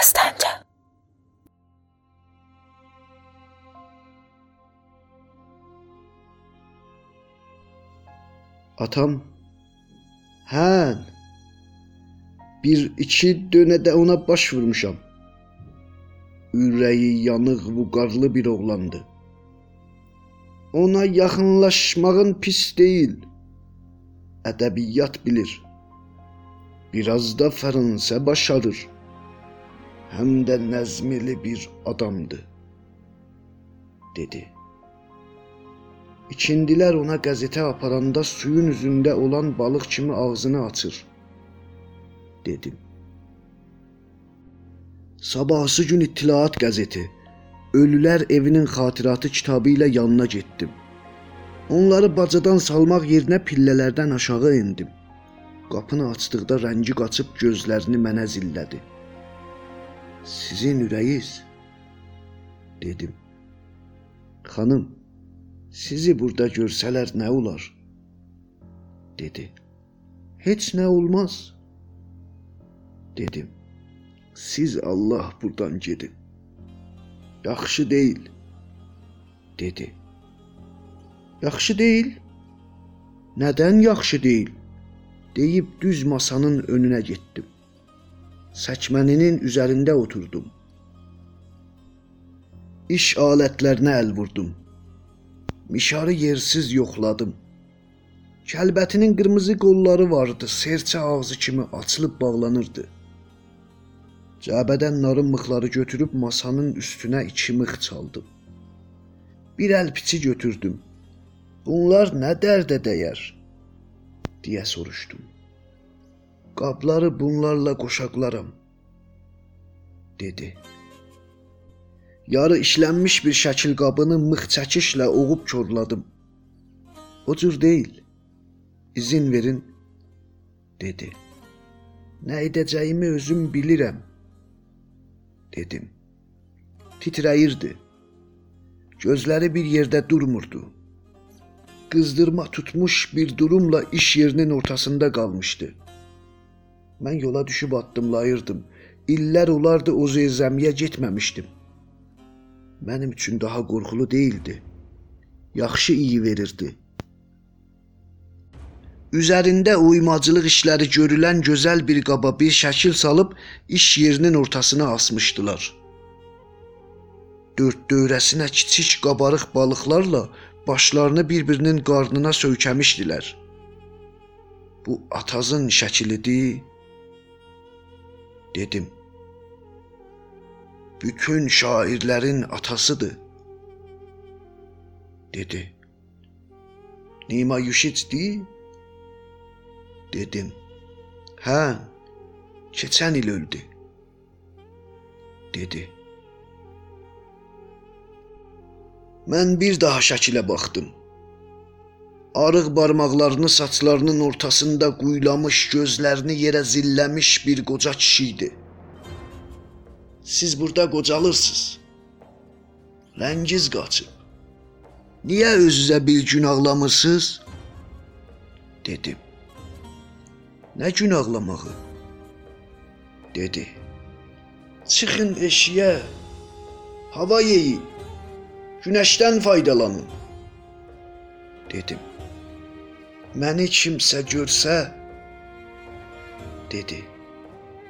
Səsləncə. Atam, hə, bir iki dönə də ona baş vurmuşam. Ürəyi yanıq, vüqarlı bir oğlandı. Ona yaxınlaşmağın pis deyil. Ədəbiyyat bilir. Biraz da Fransızca başarır. Həm də nəzmli bir adamdı, dedi. İkindilər ona qəzetə aparanda suyun üzündə olan balıq kimi ağzını açır, dedim. Sabahsı gün İttilaat qəzeti Ölülər evinin xatiratı kitabı ilə yanına getdim. Onları bacadan salmaq yerinə pillələrdən aşağı endim. Qapını açdıqda rəngi qaçıb gözlərini mənə zillədi. Sizin ürəyiz dedim. Xanım, sizi burada görsələr nə olar? dedi. Heç nə olmaz dedim. Siz Allah burdan gedin. Yaxşı deyil, dedi. Yaxşı deyil? Nədən yaxşı deyil? deyib düz masanın önünə getdim. Səkməninin üzərində oturdum. İş alətlərinə əl vurdum. Mişarı yersiz yoxladım. Kəlbətinin qırmızı qolları vardı, serçə ağzı kimi açılıb bağlanırdı. Cəbədən narın mıxları götürüb masanın üstünə iki mıx çaldım. Bir əl piçi götürdüm. Bunlar nə dərdə dəyər? deyə soruşdum. Qabları bunlarla qoşaqlaram, dedi. Yarı işlənmiş bir şəkil qabını mıx çəkişlə oğub korladım. O cür deyil. İzin verin, dedi. Nə edəcəyimi özüm bilirəm dedim. Titrəyirdi. Gözləri bir yerdə durmurdu. Qızdırma tutmuş bir durumla iş yerinin ortasında qalmışdı. Mən yola düşüb addımlayırdım. İllər olardı o zəmiyə getməmişdim. Mənim üçün daha qorxulu değildi. Yaxşı iyi verirdi. Üzərində uymacılıq işləri görülən gözəl bir qaba bir şəkil salıb iş yerinin ortasına asmışdılar. Dörd dövrəsinə kiçik qabarıq balıqlarla başlarını bir-birinin qarnına söykəmişdilər. Bu atazın şəkilidir, dedim. Bütün şairlərin atasıdır, dedi. Nima Yuşitdi? dedim. Hə, keçən il öldü, dedi. Mən bir daha şəkilə baxdım. Arıq barmaqlarını saçlarının ortasında quyulamış, gözlərini yerə zilləmiş bir qoca kişi idi. Siz burada qocalırsınız. Rəngiz qaçıb. Niyə özünüzə bir gün ağlamırsınız? dedim. Nə gün ağlamağı? dedi. Çıxın eşiyə. Hava yeyin. Günəşdən faydalanın. dedim. Məni kimsə görsə, dedi.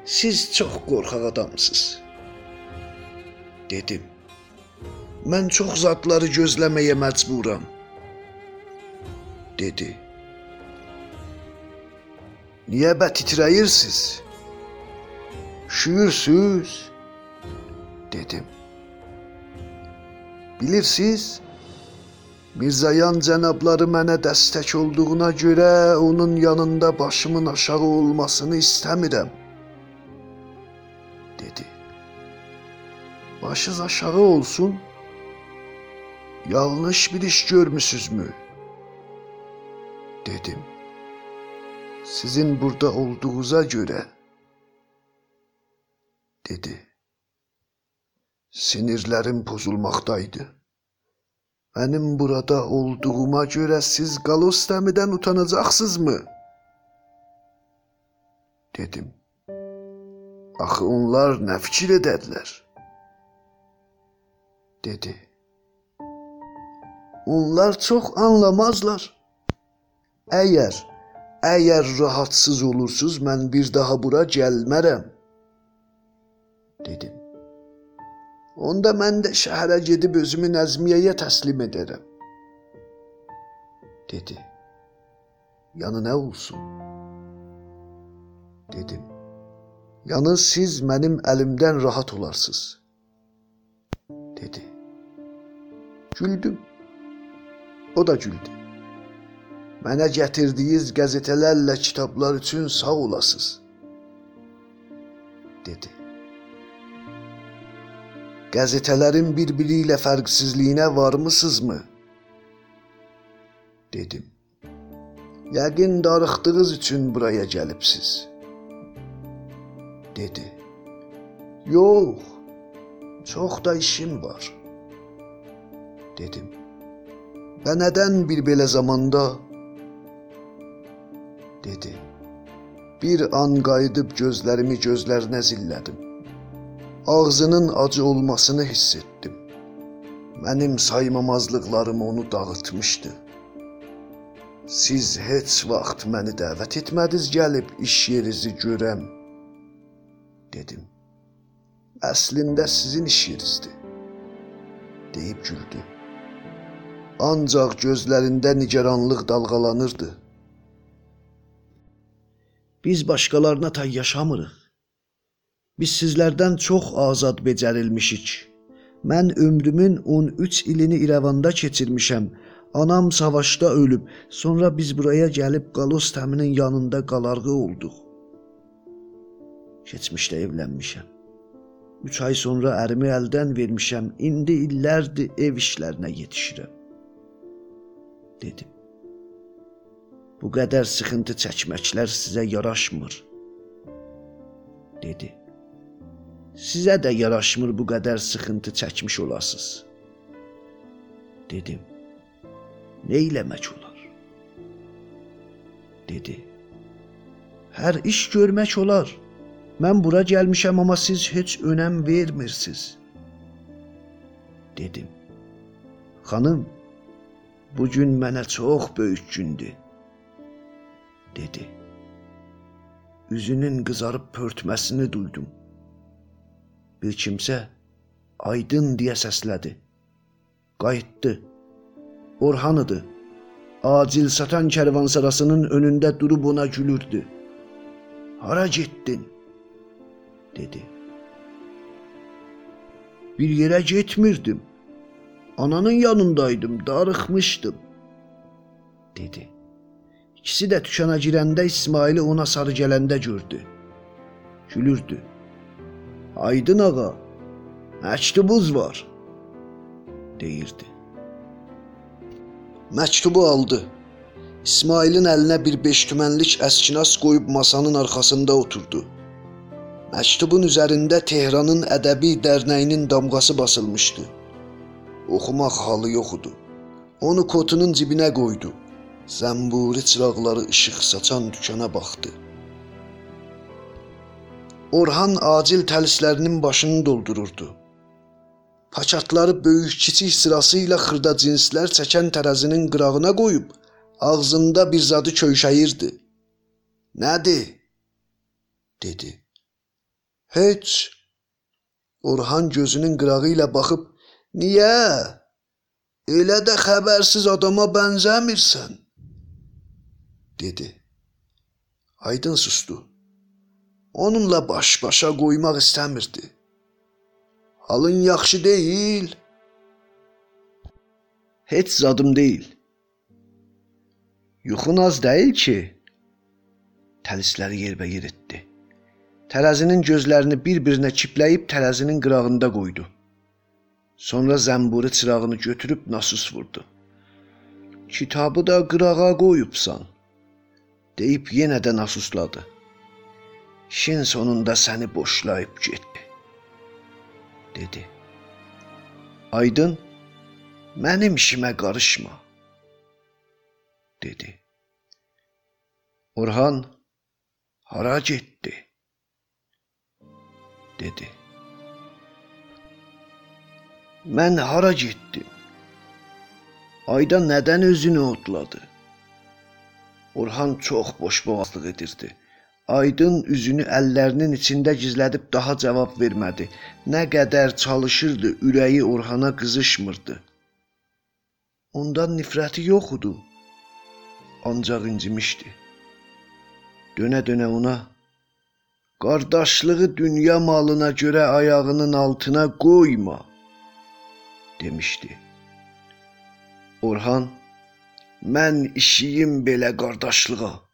Siz çox qorxaq adamsınız. dedim. Mən çox zatları gözləməyə məcburam. dedi. Niyə bə titrəyirsiz? Üşüyürsüz? dedim. Bilirsiz, Mirzayan cənabları mənə dəstək olduğuna görə onun yanında başımın aşağı olmasını istəmirəm, dedi. Başınız aşağı olsun. Yanlış bir iş görmüsünüzmü? dedim. Sizin burada olduğunuza göre dedi. Sinirlerim bozulmaktaydı. Benim burada olduğuma göre siz Galostemiden utanacaksınız mı? Dedim. Axı onlar nə fikir edədilər? dedi. Onlar çox anlamazlar. Əgər əgər rahatsız olursuz, mən bir daha bura gəlmərəm. dedim. Onda mən də şəhərə gedib özümü Nəzmiyəyə təslim edərəm. dedi. Yanı nə olsun? dedim. Yəni siz mənim əlimdən rahat olarsınız. dedi. Güldüm. O da güldü. Mənə gətirdiyiniz qəzetələrlə kitablar üçün sağ olasınız, dedi. Qəzetələrin bir-biri ilə fərqsizliyinə varmısınızmı? dedim. Yəqin darıxdığınız üçün buraya gəlibsiz. dedi. Yox, çox da işim var. dedim. Və nədən bir belə zamanda? dedi. Bir an qayıdıb gözlərimi gözlərinə zillədim. Ağzının acı olmasını hiss etdim. Mənim saymamazlıqlarım onu dağıtmışdı. Siz heç vaxt məni dəvət etmədiniz gəlib iş yerinizi görəm, dedim. Əslində sizin iş yerinizdir, deyib güldü. Ancaq gözlərində nigaranlıq dalğalanırdı. Biz başqalarına tay yaşamırıq. Biz sizlərdən çox azad becərilmişik. Mən ömrümün 13 ilini İrəvanda keçirmişəm. Anam savaşda ölüb, sonra biz buraya gəlib Qalos təminin yanında qalarğı olduq. Keçmişdə evlənmişəm. 3 ay sonra ərimi əldən vermişəm. İndi illərdir ev işlərinə yetişirəm dedim. Bu qədər sıxıntı çəkməklər sizə yaraşmır, dedi. Sizə də yaraşmır bu qədər sıxıntı çəkmiş olasınız, dedim. Nə eləmək olar? dedi. Hər iş görmək olar. Mən bura gəlmişəm amma siz heç önəm vermirsiniz. dedim. Xanım, Bu gün mənə çox böyük gündür, dedi. Üzünün qızarıb pörtməsini duydum. Bir kimsə Aydın deyə səslədi. Qayıtdı. Orhan idi. Acil satan kərvansarasının önündə durub ona gülürdü. Hara getdin? dedi. Bir yerə getmirdim. Ananın yanındaydım, darıxmışdım, dedi. İkisi də tükana girəndə İsmaili ona sarı gələndə gördü. Gülürdü. Aydın ağa, məktubuz var, deyirdi. Məktubu aldı. İsmailin əlinə bir beş tümənlik əskinas qoyub masanın arxasında oturdu. Məktubun üzərində Tehranın Ədəbi Dərnəyinin damğası basılmışdı. Oxumaq halı yox idi. Onu kotunun cibinə qoydu. Zəmburi çıraqları işıq saçan dükana baxdı. Orhan acil təlislərinin başını doldururdu. Paçatları böyük-kiçik sırası ilə xırda cinslər çəkən tərəzinin qırağına qoyub ağzında bir zadı köyşəyirdi. "Nədir?" dedi. "Heç." Orhan gözünün qırağı ilə baxıb Niyə? Elə də xəbərsiz adama bənzəmirsən, dedi. Aydın sustu. Onunla baş-başa qoymaq istəmirdi. Halın yaxşı deyil. Heç zadım deyil. Yuxun az deyil ki. Təlisləri yerbəyer etdi. Tərəzinin gözlərini bir-birinə kipləyib tərəzinin qırağında qoydu. Sonra zəmburi çırağını götürüb nasus vurdu. Kitabı da qırağa qoyubsan, deyib yenə də nasusladı. İşin sonunda səni boşlayıb getdi, dedi. Aydın, mənim işimə qarışma, dedi. Orhan, hara getdi? dedi. Mən hara getdim? Ayda nədən özünü otladı? Orhan çox boşboğazlıq edirdi. Aydın üzünü əllərinin içində gizlədib daha cavab vermədi. Nə qədər çalışırdı, ürəyi Orhana qızışmırdı. Ondan nifrəti yox idi. Ancaq incimişdi. Dönə-dönə ona qardaşlığı dünya malına görə ayağının altına qoyma demişdi. Orhan Mən işiyim belə qardaşlığa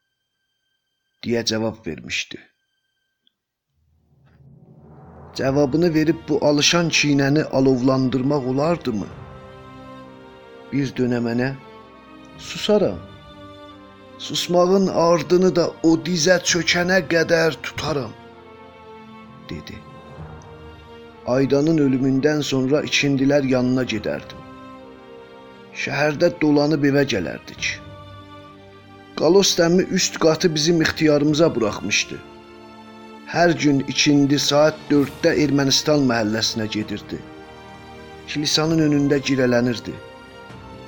deyə cavab vermişdi. Cavabını verib bu alışan çiynəni alovlandırmaq olardımı? Bir dönəmənə susaram. Susmağın ardını da o dizə çökənə qədər tutaram, dedi. Aydanın ölümündən sonra ikindilər yanına gedərdim. Şəhərdə dolanıb evə gələrdik. Qalos dəmi üst qatı bizim ixtiyarımıza buraxmışdı. Hər gün ikindi saat 4-də Ermənistan məhəlləsinə gedirdi. Kilisanın önündə girələnirdi.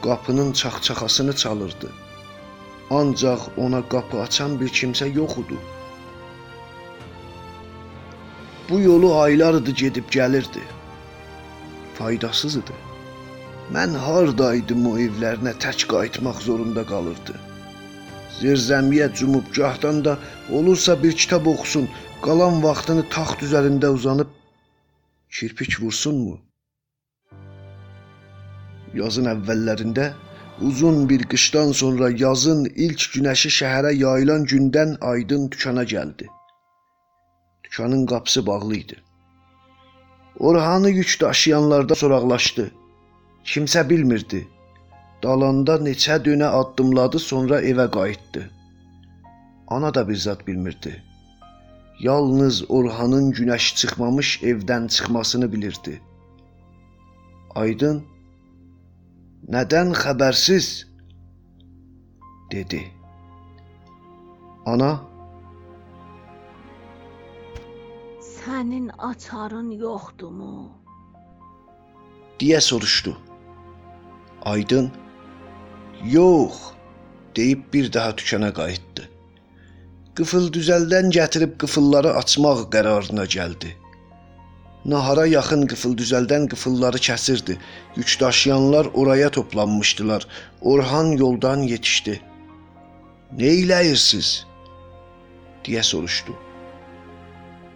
Qapının çaxçaxasını çalırdı. Ancaq ona qapı açan bir kimsə yox idi. Bu yolu aylardır gedib gəlirdi. Faydasız idi. Mən hardaydım o evlərinə tək qayıtmaq zorunda qalırdı. Zirzəmiyə cumub gahdan da olursa bir kitab oxusun, qalan vaxtını taxt üzərində uzanıb kirpik vursunmu? Yazın əvvəllərində uzun bir qışdan sonra yazın ilk günəşi şəhərə yayılan gündən Aydın dükana gəldi. Dükanın qapısı bağlı idi. Orhanı yük daşıyanlarda soraqlaşdı. Kimsə bilmirdi. Dalanda neçə dönə addımladı, sonra evə qayıtdı. Ana da bir zad bilmirdi. Yalnız Orhanın günəş çıxmamış evdən çıxmasını bilirdi. Aydın Nədən xəbərsiz? dedi. Ana Sənin açarın yoxdumu? deyə soruşdu. Aydın "Yox" deyib bir daha dükana qayıtdı. Qıfıl düzəldən gətirib qıfılları açmaq qərarına gəldi. Nahara yaxın qıfıl düzəldən qıfılları kəsirdi. Yük daşıyanlar oraya toplanmışdılar. Orhan yoldan yetişdi. "Nə eləyirsiniz?" deyə soruşdu.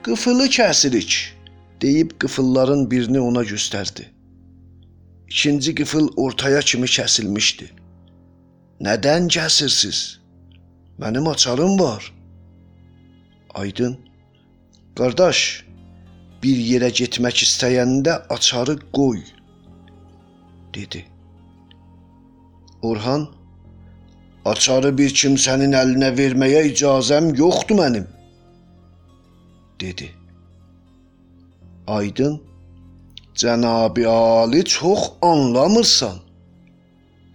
"Qıfılı kəsirik" deyib qıfılların birini ona göstərdi. İkinci qıfıl ortaya kimi kəsilmişdi. Nədən kəsirsiz? Mənim açarım var. Aydın, qardaş, bir yerə getmək istəyəndə açarı qoy, dedi. Orhan, açarı bir kimsənin əlinə verməyə icazəm yoxdur mənim, dedi. Aydın, Cənabi Ali çox anlamırsan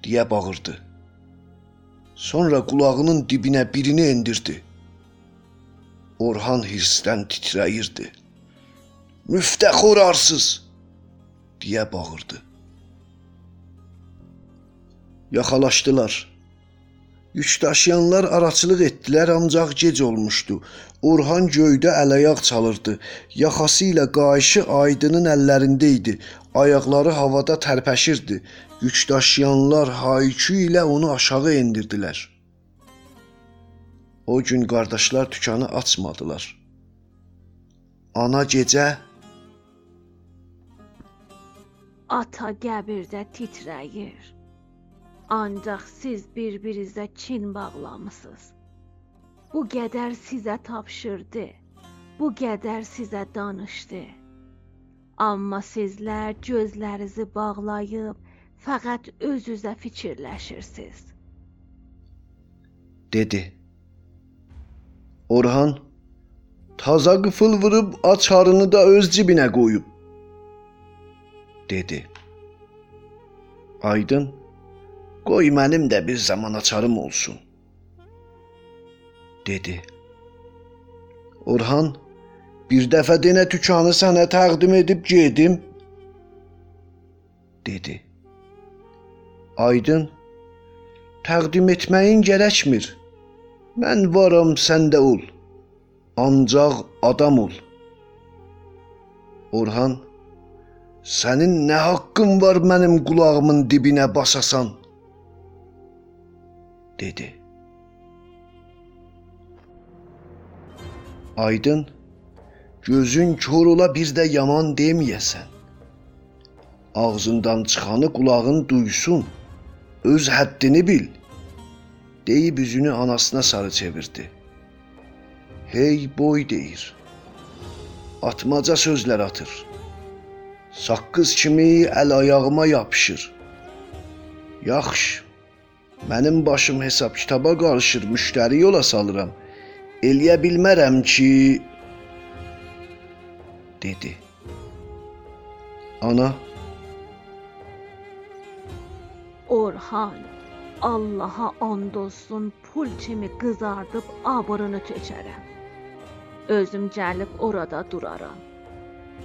deyə bağırdı. Sonra qulağının dibinə birini endirdi. Orhan hirsdən titrəyirdi. Müftəxor arsız deyə bağırdı. Yaxalaşdılar. Yük daşıyanlar araçılıq etdilər, ancaq gec olmuşdu. Orhan göydə əl-ayaq çalırdı. Yaxası ilə qayışı Aydının əllərində idi. Ayaqları havada tərpəşirdi. Yük daşıyanlar haykü ilə onu aşağı endirdilər. O gün qardaşlar dükanı açmadılar. Ana gecə Ata qəbirdə titrəyir. Ancaq siz bir-birinizə kin bağlamısınız. Bu qədər sizə tapşırdı. Bu qədər sizə danışdı. Amma sizlər gözlərinizi bağlayıb fəqət öz-üzə fikirləşirsiniz. dedi. Orhan taza qıfıl vurub açarını da öz cibinə qoyub dedi. Aydın Qoy mənim də bir zaman açarım olsun, dedi. Orhan Bir dəfə denə dükanı sənə təqdim edib gedim, dedi. Aydın, təqdim etməyin gərəkmir. Mən varam, sən də ol. Ancaq adam ol. Orhan, sənin nə haqqın var mənim qulağımın dibinə basasan? Dedi. Aydın, gözün kör ola bir də yaman deməyəsən. Ağzından çıxanı qulağın duysun. Öz həddini bil. Deyib üzünü anasına sarı çevirdi. Hey boy deyir. Atmaca sözlər atır. Saqqız kimi əl ayağıma yapışır. Yaxşı. Mənim başım hesab kitaba qarışır, müştəri yola salıram. Eləyə bilmərəm ki, dedi. Ana, Orhan, Allaha and olsun pul kimi qızardıb abırını tökərəm. Özüm gəlib orada duraram.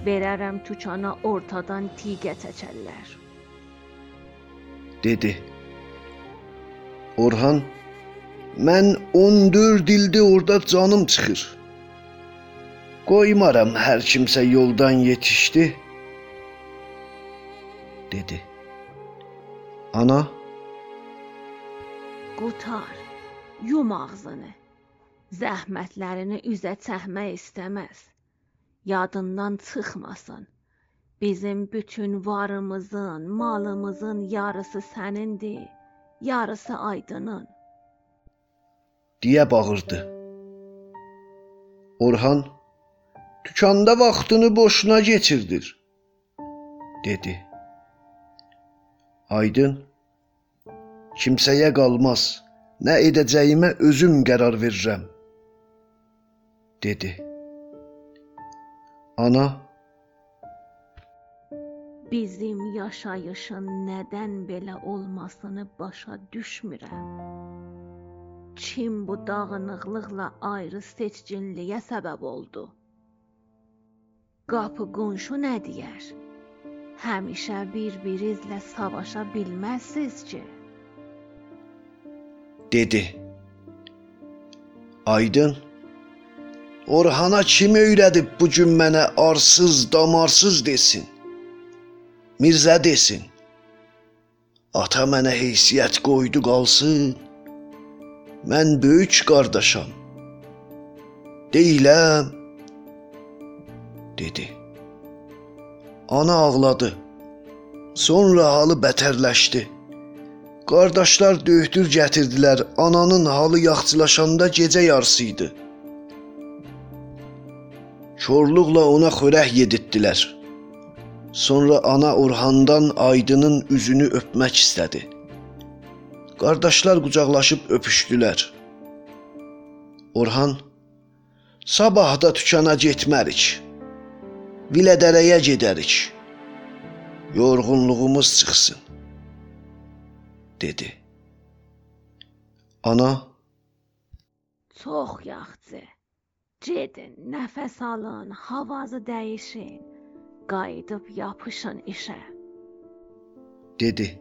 Verərəm tükana ortadan tiqə çəkərlər. dedi. Orhan, mən 14 ildir orada canım çıxır. Qoymaram hər kimsə yoldan yetişdi, dedi. Ana, Qutar, yum ağzını. Zəhmətlərini üzə çəkmək istəməz. Yadından çıxmasın. Bizim bütün varımızın, malımızın yarısı sənindir, yarısı Aydının. deyə bağırdı. Orhan, dükanda vaxtını boşuna keçirdir, dedi. Aydın, kimsəyə qalmaz. Nə edəcəyimə özüm qərar verirəm, dedi. Ana, Bizim yaşayışın nədən belə olmasını başa düşmürəm. Kim bu dağınıqlıqla ayrı seçkinliyə səbəb oldu? Qapı qonşu nə deyər? Həmişə bir-birinizlə savaşa bilməzsiniz ki. dedi. Aydın, Orhana kim öyrədib bu gün mənə arsız, damarsız desin? Mirzə desin. Ata mənə heysiyyət qoydu qalsın. Mən böyük qardaşam. Deyiləm, dedi. Ana ağladı. Sonra halı bətərləşdi. Qardaşlar döyütür gətirdilər. Ananın halı yaxçılaşanda gecə yarısı idi. Korluqla ona xörək yedirtdilər. Sonra ana Orhandan Aydının üzünü öpmək istədi. Qardaşlar qucaqlaşıb öpüşdülər. Orhan Sabah da tükana getmərik. Vilədərəyə gedərik. Yorğunluğumuz çıxsın, dedi. Ana Çox yaxşı. Gedin, nəfəs alın, havanızı dəyişin. Qayıdıb yapışın işə. dedi.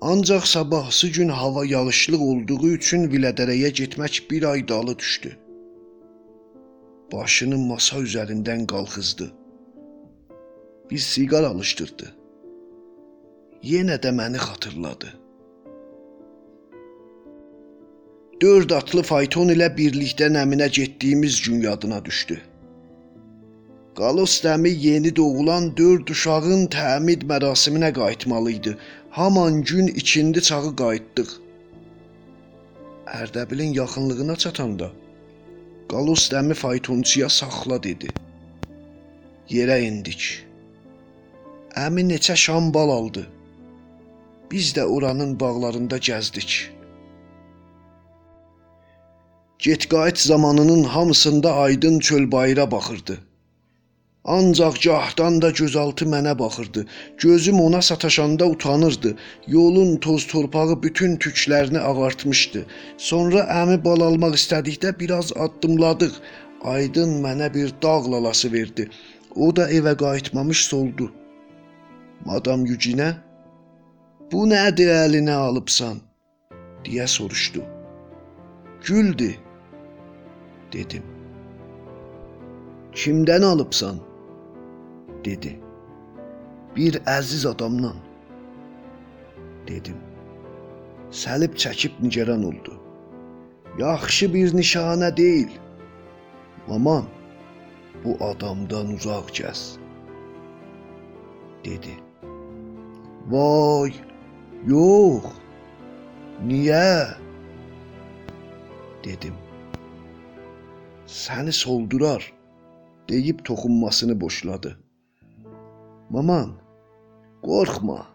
Ancaq sabahsı gün hava yağışlı olduğu üçün Vilədərəyə getmək bir ay dalı düşdü. Başını masa üzərindən qalxızdı. Bir siqar alışdırdı. Yenə də məni xatırladı. Dörd atlı fayton ilə birlikdə Nəminə getdiyimiz gün yadına düşdü. Qalos dəmi yeni doğulan dörd uşağın təmid mərasiminə qayıtmalı idi. Haman gün ikindi çağı qayıtdıq. Ərdəbilin yaxınlığına çatanda Qalos dəmi faytonçuya saxla dedi. Yerə endik. Əmi neçə şam bal aldı. Biz də oranın bağlarında gəzdik. Get-qayıt zamanının hamısında aydın çöl bayıra baxırdı. Ancaq gahdan da gözaltı mənə baxırdı. Gözüm ona sataşanda utanırdı. Yolun toz torpağı bütün tüklərini ağartmışdı. Sonra əmi bal almaq istədikdə biraz addımladıq. Aydın mənə bir dağ lalası verdi. O da evə qayıtmamış soldu. Madam Yücinə "Bu nədir əlinə alıbsan?" deyə soruşdu. "Güldü." dedim. "Kimdən alıbsan?" Dedi. "Bir əziz adamdan." dedim. Səlib çəkib nigaran oldu. Yaxşı bir nişanə deyil. Aman, bu adamdan uzaq gəz. dedi. Vay, yox. Niyə? dedim. Səni soldurar, deyib toxunmasını boşladı. Maman, qorxma.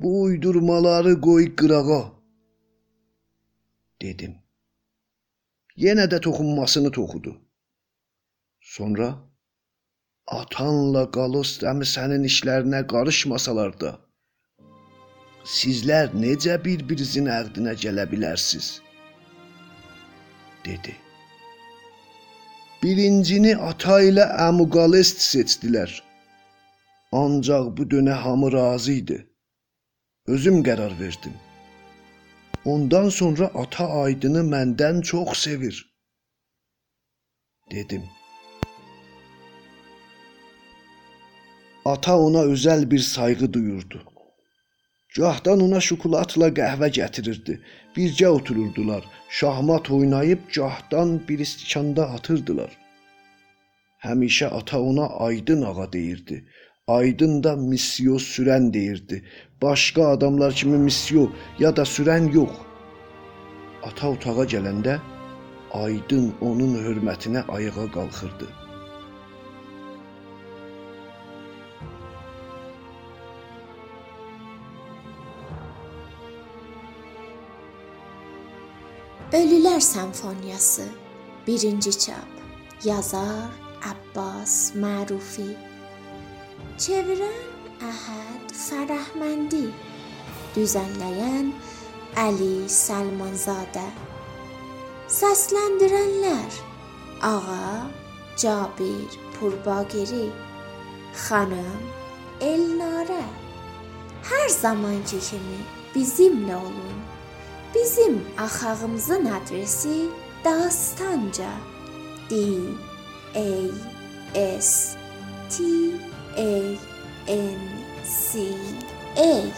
Bu uydurmaları qoy qırağa, dedim. Yenə də toxunmasını toxudu. Sonra atanla Qalos əmi sənin işlərinə qarışmasalar da sizlər necə bir-birinizin əqdinə gələ bilərsiniz? dedi. Birincini ata ilə Əmuqalest seçdilər. Ancaq bu dönə hamı razı idi. Özüm qərar verdim. Ondan sonra ata Aydını məndən çox sevir. dedim. Ata ona özəl bir sayğı duyurdu. Gahdan ona şokoladla qəhvə gətirirdi. Bircə otururdular. Şahmat oynayıb gahdan bir stəkanda atırdılar. Həmişə ata ona Aydın ağa deyirdi. Aydın da misyo sürən deyirdi. Başqa adamlar kimi misyo ya da sürən yox. Ata otağa gələndə Aydın onun hörmətinə ayağa qalxırdı. Ölülər Senfoniyası 1-ci çap. Yazar Abbas Mərufi. Çevirən Əhəd Fərəhməndi. Düzənləyən Əli Səlmanzadə. Səsləndirənlər: Ağa Cabir Purbagiri, xanım Elnarə. Hər zamanki kimi bizimlə olun. Bizim axağımızın adresi Dastanca. D A S T A N C A